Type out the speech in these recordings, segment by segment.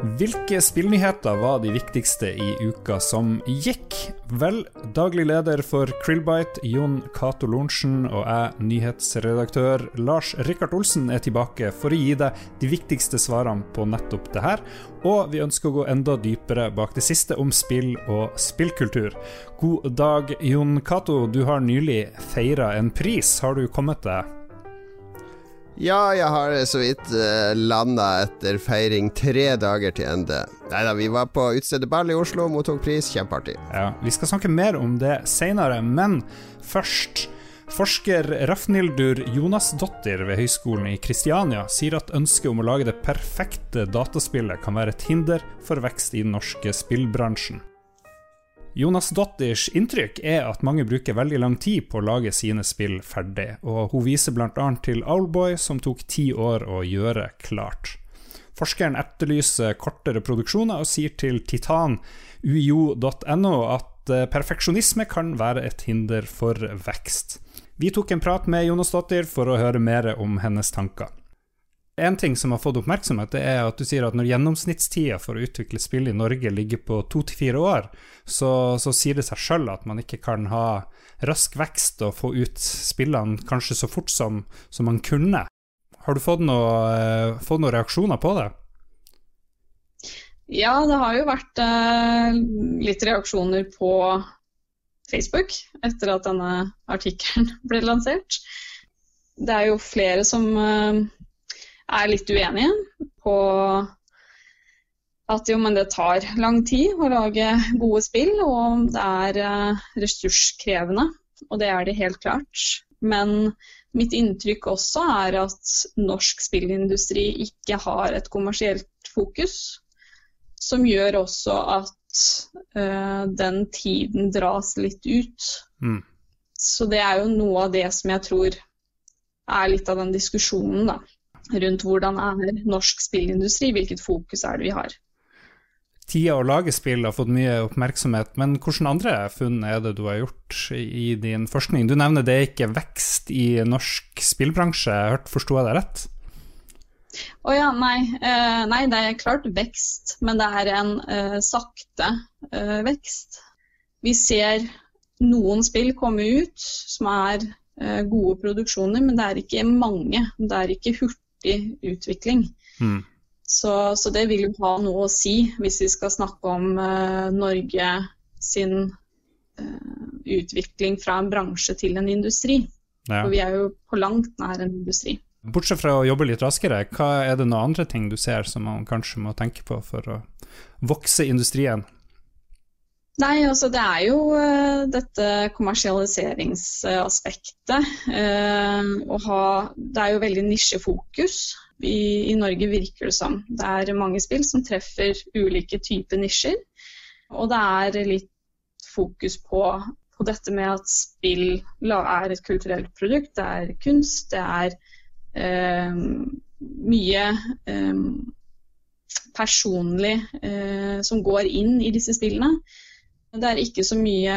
Hvilke spillnyheter var de viktigste i uka som gikk? Vel, daglig leder for Krillbite, Jon Cato Lorentzen, og jeg, nyhetsredaktør Lars Rikard Olsen, er tilbake for å gi deg de viktigste svarene på nettopp det her. Og vi ønsker å gå enda dypere bak det siste om spill og spillkultur. God dag, Jon Cato. Du har nylig feira en pris. Har du kommet deg? Ja, jeg har så vidt uh, eh, landa etter feiring tre dager til ende. Nei da, vi var på utstedet Ball i Oslo, mottok pris. Kjempeartig. Ja, Vi skal snakke mer om det seinere, men først. Forsker Rafnildur Jonasdottir ved Høgskolen i Kristiania sier at ønsket om å lage det perfekte dataspillet kan være et hinder for vekst i den norske spillbransjen. Jonas Dotters inntrykk er at mange bruker veldig lang tid på å lage sine spill ferdig, og hun viser bl.a. til Owlboy, som tok ti år å gjøre klart. Forskeren etterlyser kortere produksjoner og sier til titan.uio.no at eh, perfeksjonisme kan være et hinder for vekst. Vi tok en prat med Jonas Dotter for å høre mer om hennes tanker. En ting som har fått oppmerksomhet, det er at du sier at når gjennomsnittstida for å utvikle spill i Norge ligger på to til fire år, så, så, sier det seg sjøl at man ikke kan ha rask vekst og få ut spillene kanskje så fort som, som man kunne. Har du fått, noe, eh, fått noen reaksjoner på det? Ja, det har jo vært eh, litt reaksjoner på Facebook etter at denne artikkelen ble lansert. Det er jo flere som eh, er litt uenige på at jo, men det tar lang tid å lage gode spill, og det er uh, ressurskrevende. Og det er det helt klart. Men mitt inntrykk også er at norsk spillindustri ikke har et kommersielt fokus, som gjør også at uh, den tiden dras litt ut. Mm. Så det er jo noe av det som jeg tror er litt av den diskusjonen, da rundt hvordan er norsk spillindustri, hvilket fokus er det vi har. Tida å lage spill har fått mye oppmerksomhet, men hvilke andre funn er det du har gjort i din forskning? Du nevner det er ikke vekst i norsk spillbransje, forsto jeg deg rett? Å oh ja, nei. Eh, nei. det er klart vekst, men det er en eh, sakte eh, vekst. Vi ser noen spill komme ut som er eh, gode produksjoner, men det er ikke mange. Det er ikke hurtig hurtig utvikling. Mm. Så, så, det vil jo ha noe å si hvis vi skal snakke om uh, Norge sin uh, utvikling fra en bransje til en industri. Ja. For vi er jo på langt nær en industri. Bortsett fra å jobbe litt raskere, hva er det noen andre ting du ser som man kanskje må tenke på for å vokse industrien? Nei, altså det er jo uh, dette kommersialiseringsaspektet. Uh, ha, det er jo veldig nisjefokus. I, I, Norge virker det som. Det er mange spill som treffer ulike typer nisjer. Og det er litt fokus på, på, dette med at spill er et kulturelt produkt. Det er kunst, det er uh, mye personlig som går inn i disse spillene. Det er ikke så mye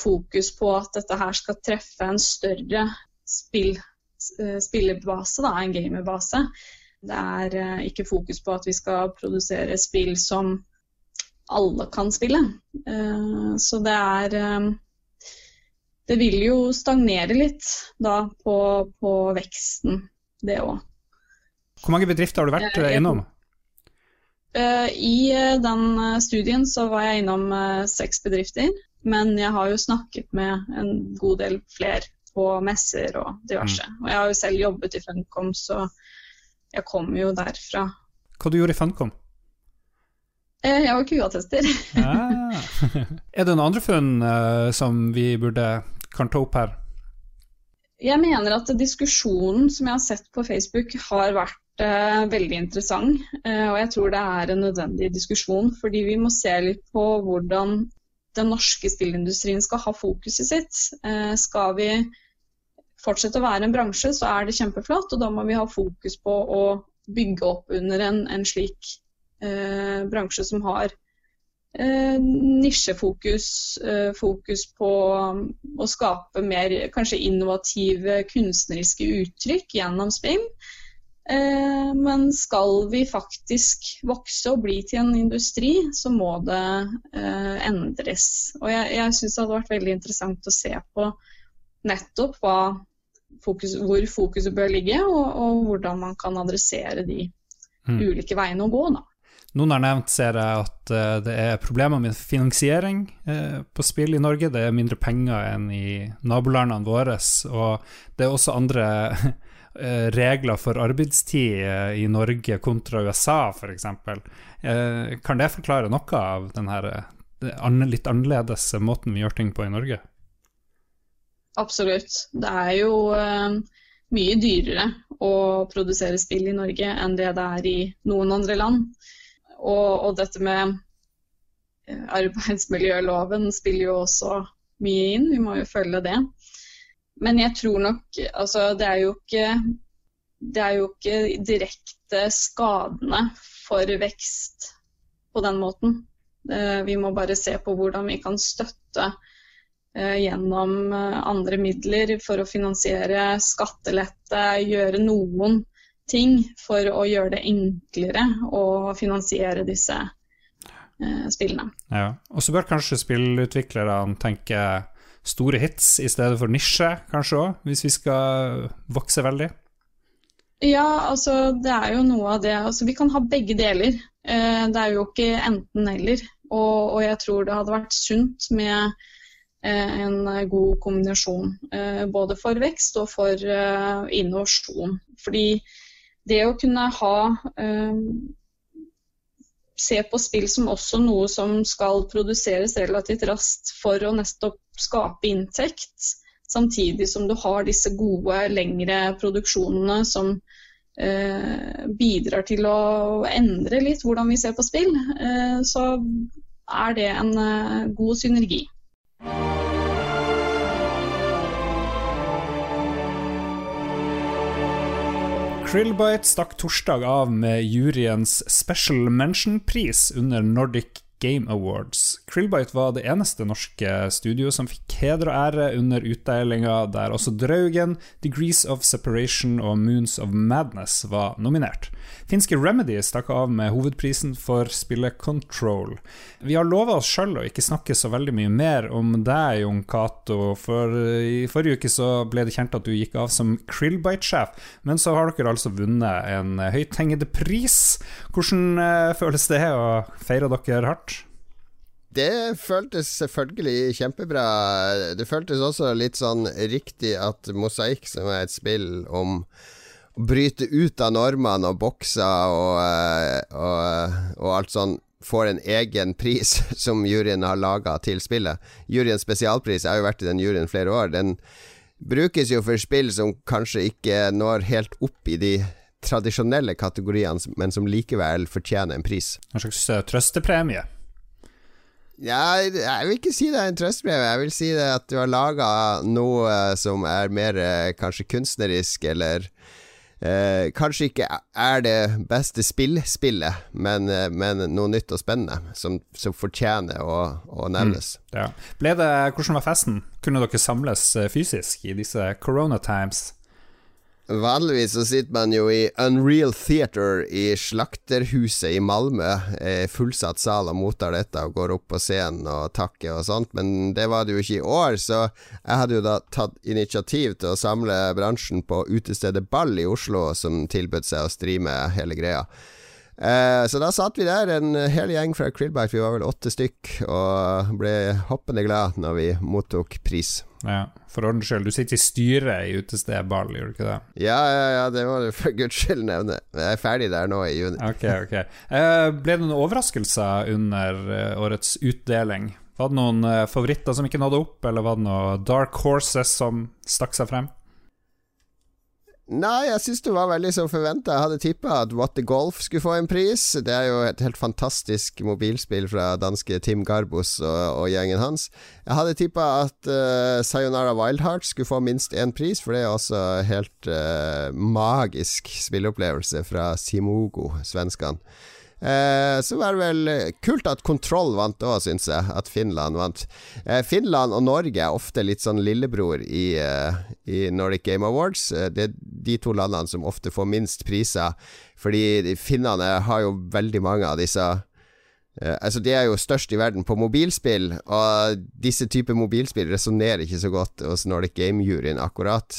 fokus på at dette her skal treffe en større spill, eh, spillebase, da, en gamerbase. Det er eh, ikke fokus på at vi skal produsere spill som alle kan spille. Eh, så det er Det vil jo stagnere litt da på, på veksten, det òg. Hvor mange bedrifter har du vært innom? Eh, I eh, den eh, studien så var jeg innom seks bedrifter. Men jeg har jo snakket med en god del flere på messer og diverse. Mm. Og jeg har jo selv jobbet i Funcom, så jeg kommer jo derfra. Hva du gjorde i Funcom? Jeg var QA-tester. ah. Er det noen andre funn uh, som vi burde kan ta opp her? Jeg mener at diskusjonen som jeg har sett på Facebook, har vært veldig interessant. Eh, og jeg tror det er en nødvendig diskusjon, fordi vi må se litt på hvordan den norske spillindustrien skal ha fokuset sitt. Eh, skal vi fortsette å være en bransje, så er det kjempeflott, og da må vi ha fokus på å bygge opp under en, en slik eh, bransje som har eh, nisjefokus, eh, fokus på um, å skape mer kanskje innovative kunstneriske uttrykk gjennom spill. Eh, men skal vi faktisk vokse og bli til en industri, så må det eh, endres. Og jeg, jeg syns det hadde vært veldig interessant å se på nettopp fokus, hvor fokuset bør ligge, og, og, hvordan man kan adressere de mm. ulike veiene å gå. da. Noen har nevnt, ser jeg, at uh, det er problemer med finansiering på spill i Norge. Det er mindre penger enn i nabolandene våre. Og det er også andre regler for arbeidstid i Norge kontra USA, f.eks. Uh, kan det forklare noe av den litt annerledes måten vi gjør ting på i Norge? Absolutt. Det er jo mye dyrere å produsere spill i Norge enn det det er i noen andre land. Og, og dette med eh, arbeidsmiljøloven spiller jo også mye inn, vi må jo følge det. Men jeg tror nok altså det er jo ikke er jo ikke direkte skadende for vekst på den måten. Eh, vi må bare se på hvordan vi kan støtte eh, gjennom andre midler for å finansiere skattelette, gjøre noen ting for å gjøre det enklere å finansiere disse eh, spillene. Ja. Og så bør kanskje spillutviklerne tenke store hits i stedet for nisje, kanskje òg, hvis vi skal vokse veldig? Ja, altså det er jo noe av det altså Vi kan ha begge deler. Eh, det er jo ikke enten-eller. Og, og, jeg tror det hadde vært sunt med eh, en god kombinasjon. Eh, både for vekst og for eh, innovasjon. Fordi det å kunne ha eh, Se på spill som også noe som skal produseres relativt raskt for å nettopp skape inntekt, samtidig som du har disse gode, lengre produksjonene som eh, bidrar til å endre litt hvordan vi ser på spill, eh, så er det en eh, god synergi. Krillbite stakk torsdag av med juryens Special Mention-pris under Nordic Game Awards. Krillbite var det eneste norske studioet som fikk heder og ære under utdelinga, der også Draugen, Degrees of Separation og Moons of Madness var nominert. Finske Remedy stakk av med hovedprisen for spillet Control. Vi har lova oss sjøl å ikke snakke så veldig mye mer om deg, Jon Cato, for i forrige uke så ble det kjent at du gikk av som Krillbite-sjef, men så har dere altså vunnet en høythengende pris. Hvordan eh, føles det å feire dere hardt? Det føltes selvfølgelig kjempebra. Det føltes også litt sånn riktig at Mosaikk, som er et spill om å bryte ut av normene og bokser og, eh, og, og, alt sånn, får en egen pris som juryen har laga til spillet. Juryens spesialpris jeg har jo vært i den juryen flere år. Den brukes jo for spill som kanskje ikke når helt opp i de tradisjonelle kategoriene, men som likevel fortjener en pris. En slags eh, trøstepremie? Ja, jeg vil ikke si det er en trøstbrev. Jeg vil si det at du har laga noe som er mer eh, kanskje kunstnerisk, eller eh, Kanskje ikke er det beste spillspillet, men, eh, men noe nytt og spennende som, som fortjener å, å nevnes. Mm, ja. Det, hvordan var festen? Kunne dere samles eh, fysisk i disse corona times? Vanligvis så sitter man jo i Unreal Theater i Slakterhuset i Malmö. Fullsatt sal og mottar dette og går opp på scenen og takker og sånt, men det var det jo ikke i år, så jeg hadde jo da tatt initiativ til å samle bransjen på utestedet Ball i Oslo, som tilbød seg å streame hele greia. Eh, så da satt vi der, en hel gjeng fra Krillbite, vi var vel åtte stykk, og ble hoppende glad når vi mottok pris. Ja, For ordens skyld, du sitter i styret i utestedet Ball, gjør du ikke det? Ja, ja, ja, det må du for guds skyld nevne. Jeg er ferdig der nå i juni. Ok, ok eh, Ble det noen overraskelser under eh, årets utdeling? Var det noen eh, favoritter som ikke nådde opp, eller var det noen dark horses som stakk seg frem? Nei, jeg syns det var veldig som forventa. Jeg hadde tippa at What the Golf skulle få en pris. Det er jo et helt fantastisk mobilspill fra danske Tim Garbos og, og gjengen hans. Jeg hadde tippa at uh, Sayonara Wildheart skulle få minst én pris, for det er også helt uh, magisk spilleopplevelse fra Simogo, svenskene. Eh, så var det vel kult at Kontroll vant òg, syns jeg. At Finland vant. Eh, Finland og Norge er ofte litt sånn lillebror i, eh, i Nordic Game Awards. Eh, det er de to landene som ofte får minst priser, fordi finnene har jo veldig mange av disse altså De er jo størst i verden på mobilspill, og disse typer mobilspill resonnerer ikke så godt hos Nordic Game-juryen, akkurat,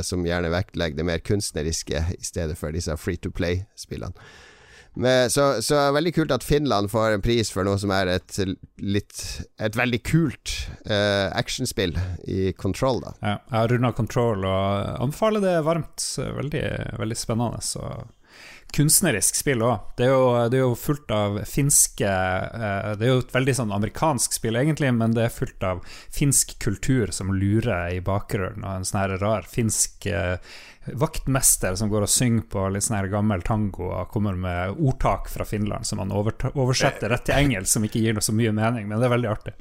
som gjerne vektlegger det mer kunstneriske i stedet for disse free to play-spillene. Men, så, så veldig kult at Finland får en pris for noe som er et litt Et veldig kult uh, actionspill i Control, da. Ja, jeg har runda Control og anbefaler det varmt. Veldig, veldig spennende. Så kunstnerisk spill òg. Det, det, er jo fullt av finske uh, Det er jo et veldig sånn amerikansk spill, egentlig, men det er fullt av finsk kultur som lurer i bakgrunnen, og en sånn her rar finsk uh, vaktmester som går og synger på litt sånn her gammel tango og kommer med ordtak fra Finland som han oversetter rett til engelsk, som ikke gir noe så mye mening, men det er veldig artig.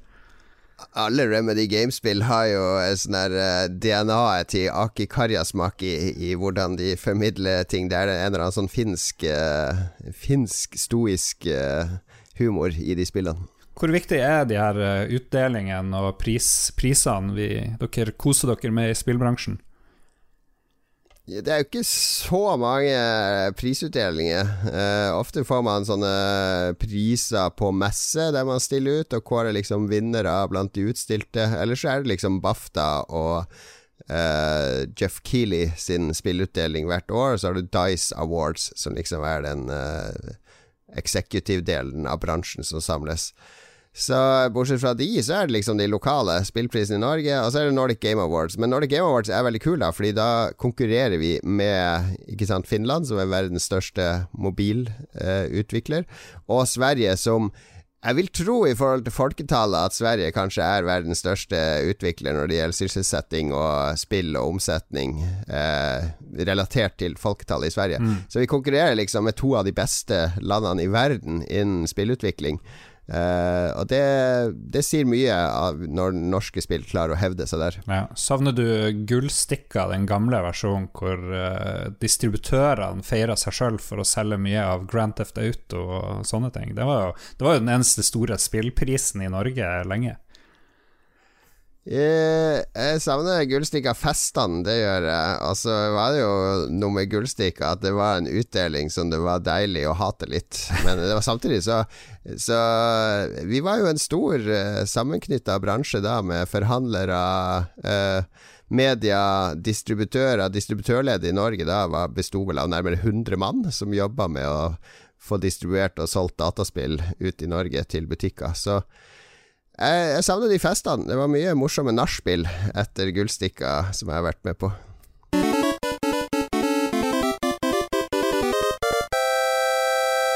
Alle Remedy Gamespill har jo sånn der uh, DNA-et til Aki Karjasmak i, i, hvordan de formidler ting. Det er en eller annen sånn finsk, uh, finsk stoisk uh, humor i de spillene. Hvor viktig er de her utdelingene og pris, prisene dere koser dere med i spillbransjen? Det er jo ikke så mange prisutdelinger. Uh, ofte får man sånne priser på messe der man stiller ut, og kårer liksom vinnere blant de utstilte. Eller så er det liksom BAFTA og uh, Jeff Keeley sin spillutdeling hvert år. Så har du Dice Awards, som liksom er den uh, executive-delen av bransjen som samles. Så bortsett fra de, så er det liksom de lokale spillprisene i Norge, og så er det Nordic Game Awards. Men Nordic Game Awards er veldig kul, da, fordi da konkurrerer vi med ikke sant, Finland, som er verdens største mobilutvikler, eh, og Sverige, som jeg vil tro i forhold til folketallet at Sverige kanskje er verdens største utvikler når det gjelder sysselsetting og spill og omsetning eh, relatert til folketallet i Sverige. Mm. Så vi konkurrerer liksom med to av de beste landene i verden innen spillutvikling. Uh, og det, det, sier mye av når norske spill klarer å hevde seg der. Ja. Savner du Gullstikka, den gamle versjonen, hvor uh, distributørene feira seg sjøl for å selge mye av Grand Theft Auto og sånne ting? Det var jo, det var jo den eneste store spillprisen i Norge lenge. Jeg, jeg savner Gullstikka-festene, det gjør jeg. Og så var det jo noe med Gullstikka at det var en utdeling som det var deilig å hate litt. Men det var samtidig så, så Vi var jo en stor uh, sammenknytta bransje da, med forhandlere. Uh, media, distributører. Distributørledet i Norge da besto vel av nærmere 100 mann som jobba med å få distribuert og solgt dataspill ut i Norge til butikker. Så jeg, jeg savner de festene. Det var mye morsomme nachspiel etter Gullstikka som jeg har vært med på.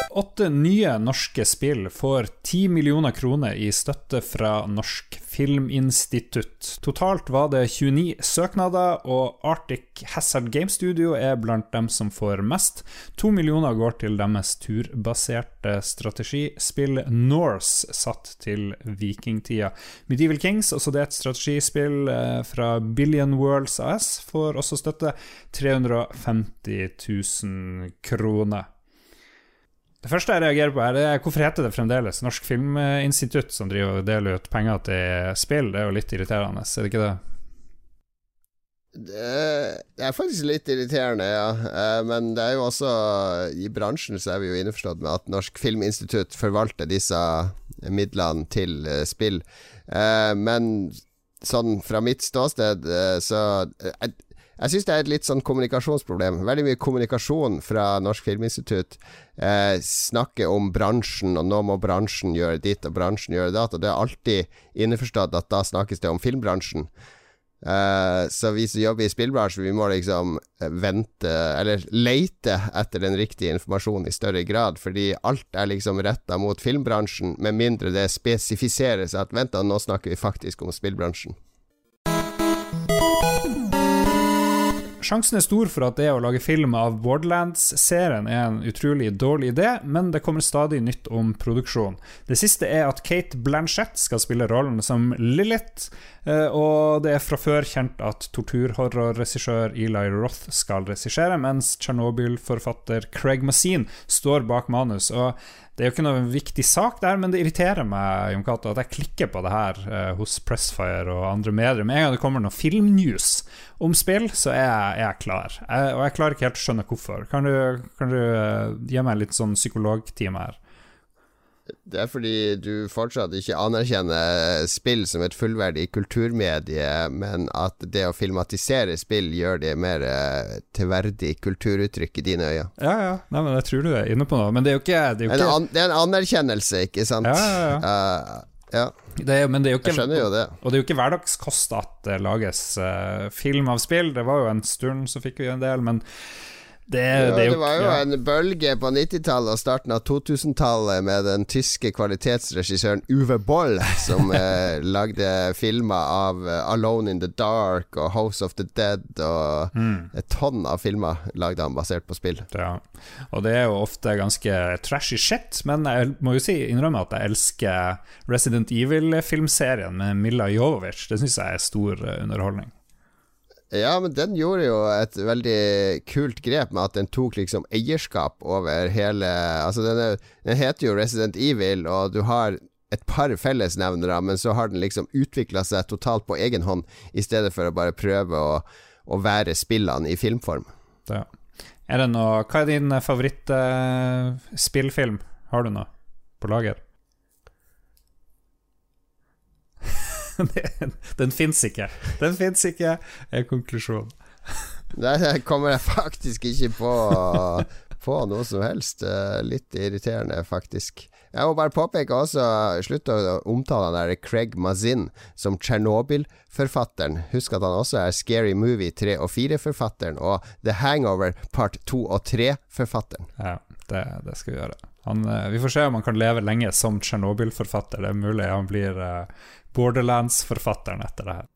Åtte nye norske spill får ti millioner kroner i støtte fra Norsk Filminstitutt. Totalt var det 29 søknader, og Arctic Hazard Game Studio er blant dem som får mest. To millioner går til deres turbaserte strategispill Norse, satt til vikingtida. Medieval Kings, også det er et strategispill eh, fra Billion Worlds AS, får også støtte. 350 000 kroner. Det første jeg reagerer på, er hvorfor heter det fremdeles Norsk Filminstitutt som driver og deler ut penger til spill? Det er jo litt irriterende, er det ikke det? Det er faktisk litt irriterende, ja. Eh, men det er jo også I bransjen så er vi jo innforstått med at Norsk Filminstitutt forvalter disse midlene til eh, spill. Eh, men sånn fra mitt ståsted så jeg syns det er et litt sånn kommunikasjonsproblem. Veldig mye kommunikasjon fra Norsk Filminstitutt eh, snakker om bransjen, og nå må bransjen gjøre ditt, og bransjen gjøre datt. Og det er alltid innforstått at da snakkes det om filmbransjen. Eh, så vi som jobber i spillbransjen, vi må liksom eh, vente, eller leite etter den riktige informasjonen i større grad, fordi alt er liksom retta mot filmbransjen, med mindre det spesifiseres at vent da, nå snakker vi faktisk om spillbransjen. Sjansen er stor for at det å lage film av Borderlands-serien er en utrolig dårlig idé, men det kommer stadig nytt om produksjon. Det siste er at Kate Blanchett skal spille rollen som Lilith, eh, og det er fra før kjent at torturhorrorregissør Eli Roth skal regissere, mens Tsjernobyl-forfatter Craig Massin står bak manus. og det er jo ikke noe viktig sak der, men det irriterer meg Jon Kato, at jeg klikker på det her eh, hos Pressfire og andre medier. Med en gang det kommer noe filmnews om spill, så er jeg, er jeg klar. Jeg, og jeg klarer ikke helt å skjønne hvorfor. Kan du, kan du uh, gi meg litt sånn psykologtime her? Det er fordi du fortsatt ikke anerkjenner spill som et fullverdig kulturmedie, men at det å filmatisere spill gjør det mer tilverdig til verdig kulturuttrykk i dine øyne. Ja, ja. Nei, men jeg tror du er inne på noe. Men det er jo ikke Det er, jo ikke... En, an, det er en anerkjennelse, ikke sant? Ja, ja, ja. Uh, ja. Det men det er jo ikke, jeg skjønner jo det. Og det er jo ikke hverdagskost at det lages uh, film av spill. Det var jo en stund så fikk vi en del, men det, ja, det, det, var jo ja. en bølge på 90-tallet og starten av 2000-tallet med den tyske kvalitetsregissøren Uwe Boll, som eh, lagde filmer av uh, Alone in the Dark og House of the Dead og mm. et tonn av filmer lagde han basert på spill. Ja, og det er jo ofte ganske trashy shit, men jeg må jo si innrømme at jeg elsker Resident Evil-filmserien med Milla Jovovic. Det syns jeg er stor uh, underholdning. Ja, men den gjorde jo et veldig kult grep med at den tok liksom eierskap over hele Altså, den, er, den heter jo Resident Evil, og du har et par fellesnevnere, men så har den liksom utvikla seg totalt på egen hånd, i stedet for å bare prøve å, å være spillene i filmform. Ja. Er det noe Hva er din favorittspillfilm? Uh, har du noe på lager? den fins ikke. Den fins ikke, er konklusjonen. Det kommer jeg faktisk ikke på, på noe som helst. Litt irriterende, faktisk. Jeg må bare påpeke også, slutt å omtale han der Craig Mazin som Tsjernobyl-forfatteren. Husk at han også er Scary Movie 3 og 4-forfatteren, og The Hangover part 2 og 3-forfatteren. Ja, det, det, skal vi gjøre. Han, eh, vi får se om han kan leve lenge som Tsjernobyl-forfatter. Det er mulig han blir uh, Borderlands-forfatteren etter det her.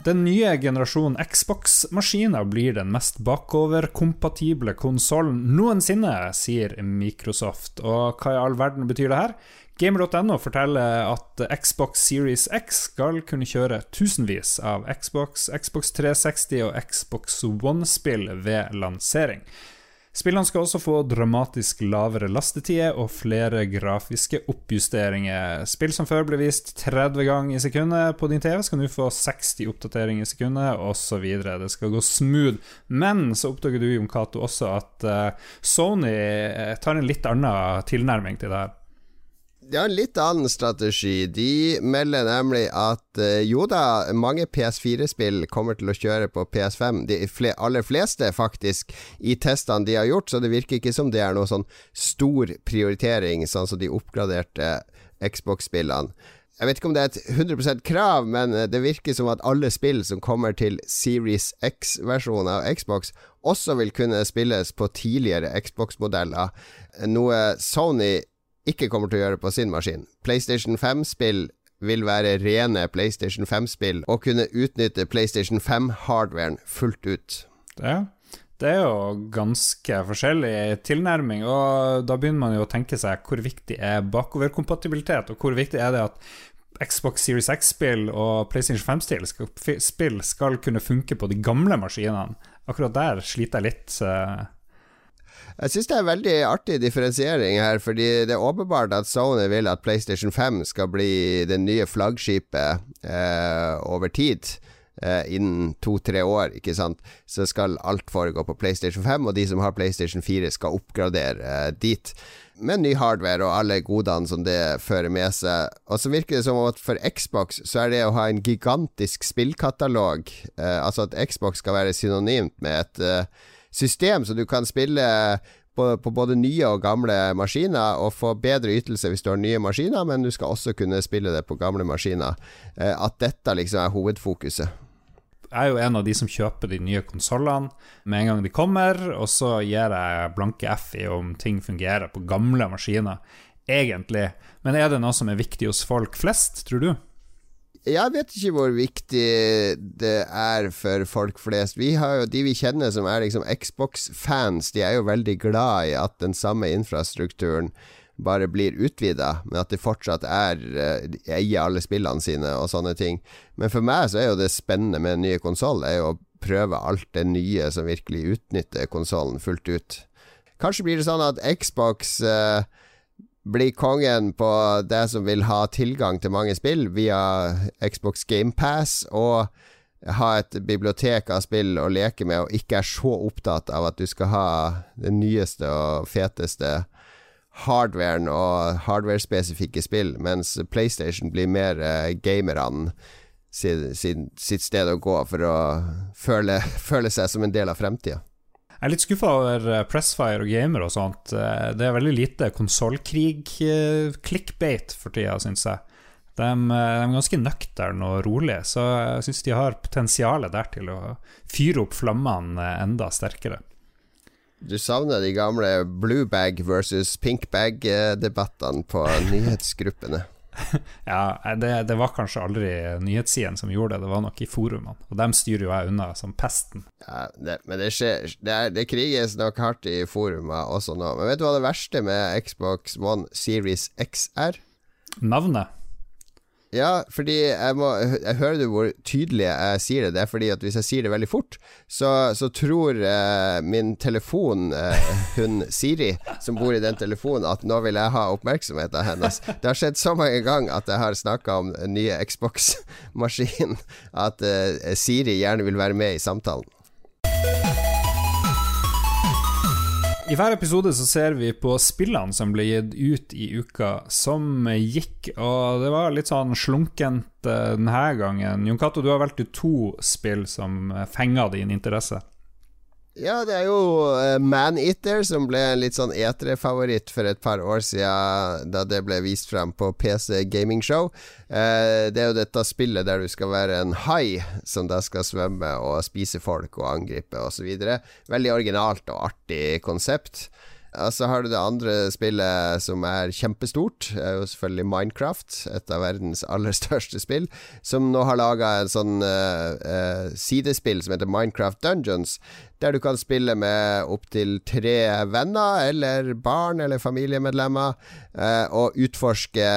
Den nye generasjonen Xbox-maskiner blir den mest bakoverkompatible konsollen noensinne, sier Microsoft. Og hva i all verden betyr det her? Gamer.no forteller at Xbox Series X skal kunne kjøre tusenvis av Xbox, Xbox 360 og Xbox One-spill ved lansering. Spillene skal også få dramatisk lavere lastetider og flere grafiske oppjusteringer. Spill som før ble vist 30 ganger i sekundet på din TV, skal nå få 60 oppdateringer i sekundet, osv. Det skal gå smooth. Men så oppdager du, Jon Cato, også at uh, Sony eh, tar en litt annen tilnærming til det her de har en litt annen strategi. De melder nemlig at uh, jo da, mange PS4-spill kommer til å kjøre på PS5. De fle aller fleste, faktisk, i testene de har gjort, så det virker ikke som det er noe sånn stor prioritering, sånn som de oppgraderte Xbox-spillene. Jeg vet ikke om det er et 100 krav, men eh, det virker som at alle spill som kommer til Series X-versjonen av Xbox, også vil kunne spilles på tidligere Xbox-modeller, noe Sony ikke kommer til å gjøre på sin maskin. PlayStation 5-spill vil være rene PlayStation 5-spill og kunne utnytte PlayStation 5-hardwaren fullt ut. Det, det er jo ganske forskjellig tilnærming, og da begynner man jo å tenke seg hvor viktig er bakoverkompatibilitet, og hvor viktig er det at Xbox Series X-spill og PlayStation 5-spill skal, kunne funke på de gamle maskinene. Akkurat der sliter jeg litt. Jeg syns det er veldig artig differensiering her, fordi det er åpenbart at Sony vil at PlayStation 5 skal bli det nye flaggskipet eh, over tid. Eh, innen to-tre år, ikke sant, så skal alt foregå på PlayStation 5, og de som har PlayStation 4, skal oppgradere eh, dit. Med ny hardware og alle godene som det fører med seg. Og så virker det som at for Xbox så er det å ha en gigantisk spillkatalog, eh, altså at Xbox skal være synonymt med et eh, system så du kan spille på, på, både nye og gamle maskiner, og få bedre ytelse hvis du har nye maskiner, men du skal også kunne spille det på gamle maskiner. Eh, at dette liksom er hovedfokuset. Jeg er jo en av de som kjøper de nye konsollene med en gang de kommer, og så gir jeg blanke F i om ting fungerer på gamle maskiner, egentlig. Men er det noe som er viktig hos folk flest, tror du? Jeg vet ikke hvor viktig det er for folk flest. Vi har jo De vi kjenner som er liksom Xbox-fans, de er jo veldig glad i at den samme infrastrukturen bare blir utvida, men at de fortsatt er uh, eier alle spillene sine og sånne ting. Men for meg så er jo det spennende med en ny konsoll, er jo å prøve alt det nye som virkelig utnytter konsollen fullt ut. Kanskje blir det sånn at Xbox uh, bli kongen på det som vil ha tilgang til mange spill via Xbox GamePass, og ha et bibliotek av spill å leke med, og ikke er så opptatt av at du skal ha den nyeste og feteste hardwaren og hardware-spesifikke spill, mens PlayStation blir mer eh, gamerne sitt, sitt, sted å gå for å føle, føle seg som en del av fremtida. Jeg er litt skuffa over eh, Pressfire og gamer og sånt. Eh, det er veldig lite konsollkrig-clickbate for tida, syns jeg. De, eh, de, er ganske nøkterne og rolige, så jeg syns de har potensialet der til å fyre opp flammene enda sterkere. Du savner de gamle blue bag versus pink bag-debattene på nyhetsgruppene? ja, det, det, var kanskje aldri nyhetssidene som gjorde det, det var nok i forumene. Og dem styrer jo jeg unna som pesten. Ja, det, men det skjer det, er, det, kriges nok hardt i forumene også nå. Men vet du hva det verste med Xbox One Series X er? Navnet. Ja, fordi jeg må Jeg hører du hvor tydelig jeg sier det. Det er fordi at hvis jeg sier det veldig fort, så, så tror eh, min telefon, eh, hun Siri, som bor i den telefonen, at nå vil jeg ha oppmerksomheten hennes. Det har skjedd så mange ganger at jeg har snakka om den nye Xbox-maskin, at eh, Siri gjerne vil være med i samtalen. I hver episode så ser vi på spillene som ble gitt ut i uka som gikk, og det var litt sånn slunkent eh, denne gangen. Jon Cato, du har valgt ut to spill som fenga din interesse. Ja, det er jo uh, Maneater, som ble en litt sånn etere-favoritt for et par år siden, da det ble vist frem på PC Gaming Show. Uh, det er jo dette spillet der du skal være en hai som da skal svømme og spise folk og angripe osv. Veldig originalt og artig konsept. Så har du det andre spillet som er kjempestort, er jo selvfølgelig Minecraft. Et av verdens aller største spill. Som nå har laga en sånn uh, uh, sidespill som heter Minecraft Dungeons. Der du kan spille med opptil tre venner, eller barn eller familiemedlemmer. Uh, og utforske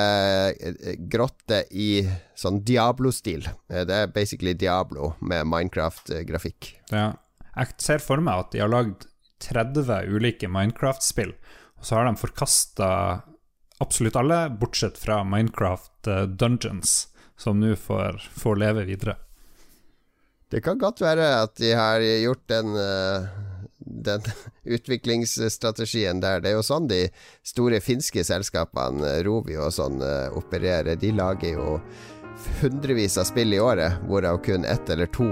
grotter i sånn Diablo-stil. det er basically Diablo med Minecraft-grafikk. Ja. Jeg ser for meg at de har lagd 30 ulike Minecraft-spill, og så har de forkasta absolutt alle, bortsett fra Minecraft eh, Dungeons, som nå får, får, leve videre. Det kan godt være at de har gjort den, eh, den utviklingsstrategien der. Det er jo sånn de store finske selskapene, Rovio og sånn, eh, opererer. De lager jo hundrevis av spill i året, hvorav kun ett eller to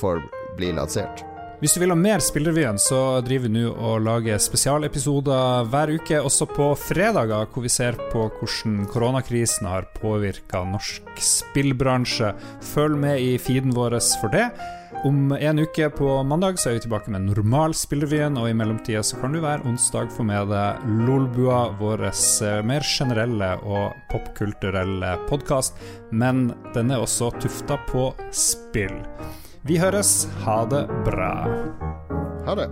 får bli lansert. Hvis du vil ha mer Spillrevyen, så driver vi nå og lager spesialepisoder hver uke, også på fredager, hvor vi ser på hvordan koronakrisen har påvirka norsk spillbransje. Følg med i feeden vår for det. Om en uke på mandag så er vi tilbake med normal Spillrevyen, og i mellomtida så kan du hver onsdag få med deg Lolbua, vår mer generelle og popkulturelle podkast, men den er også tufta på spill. Vi høres. Ha det bra. Ha det.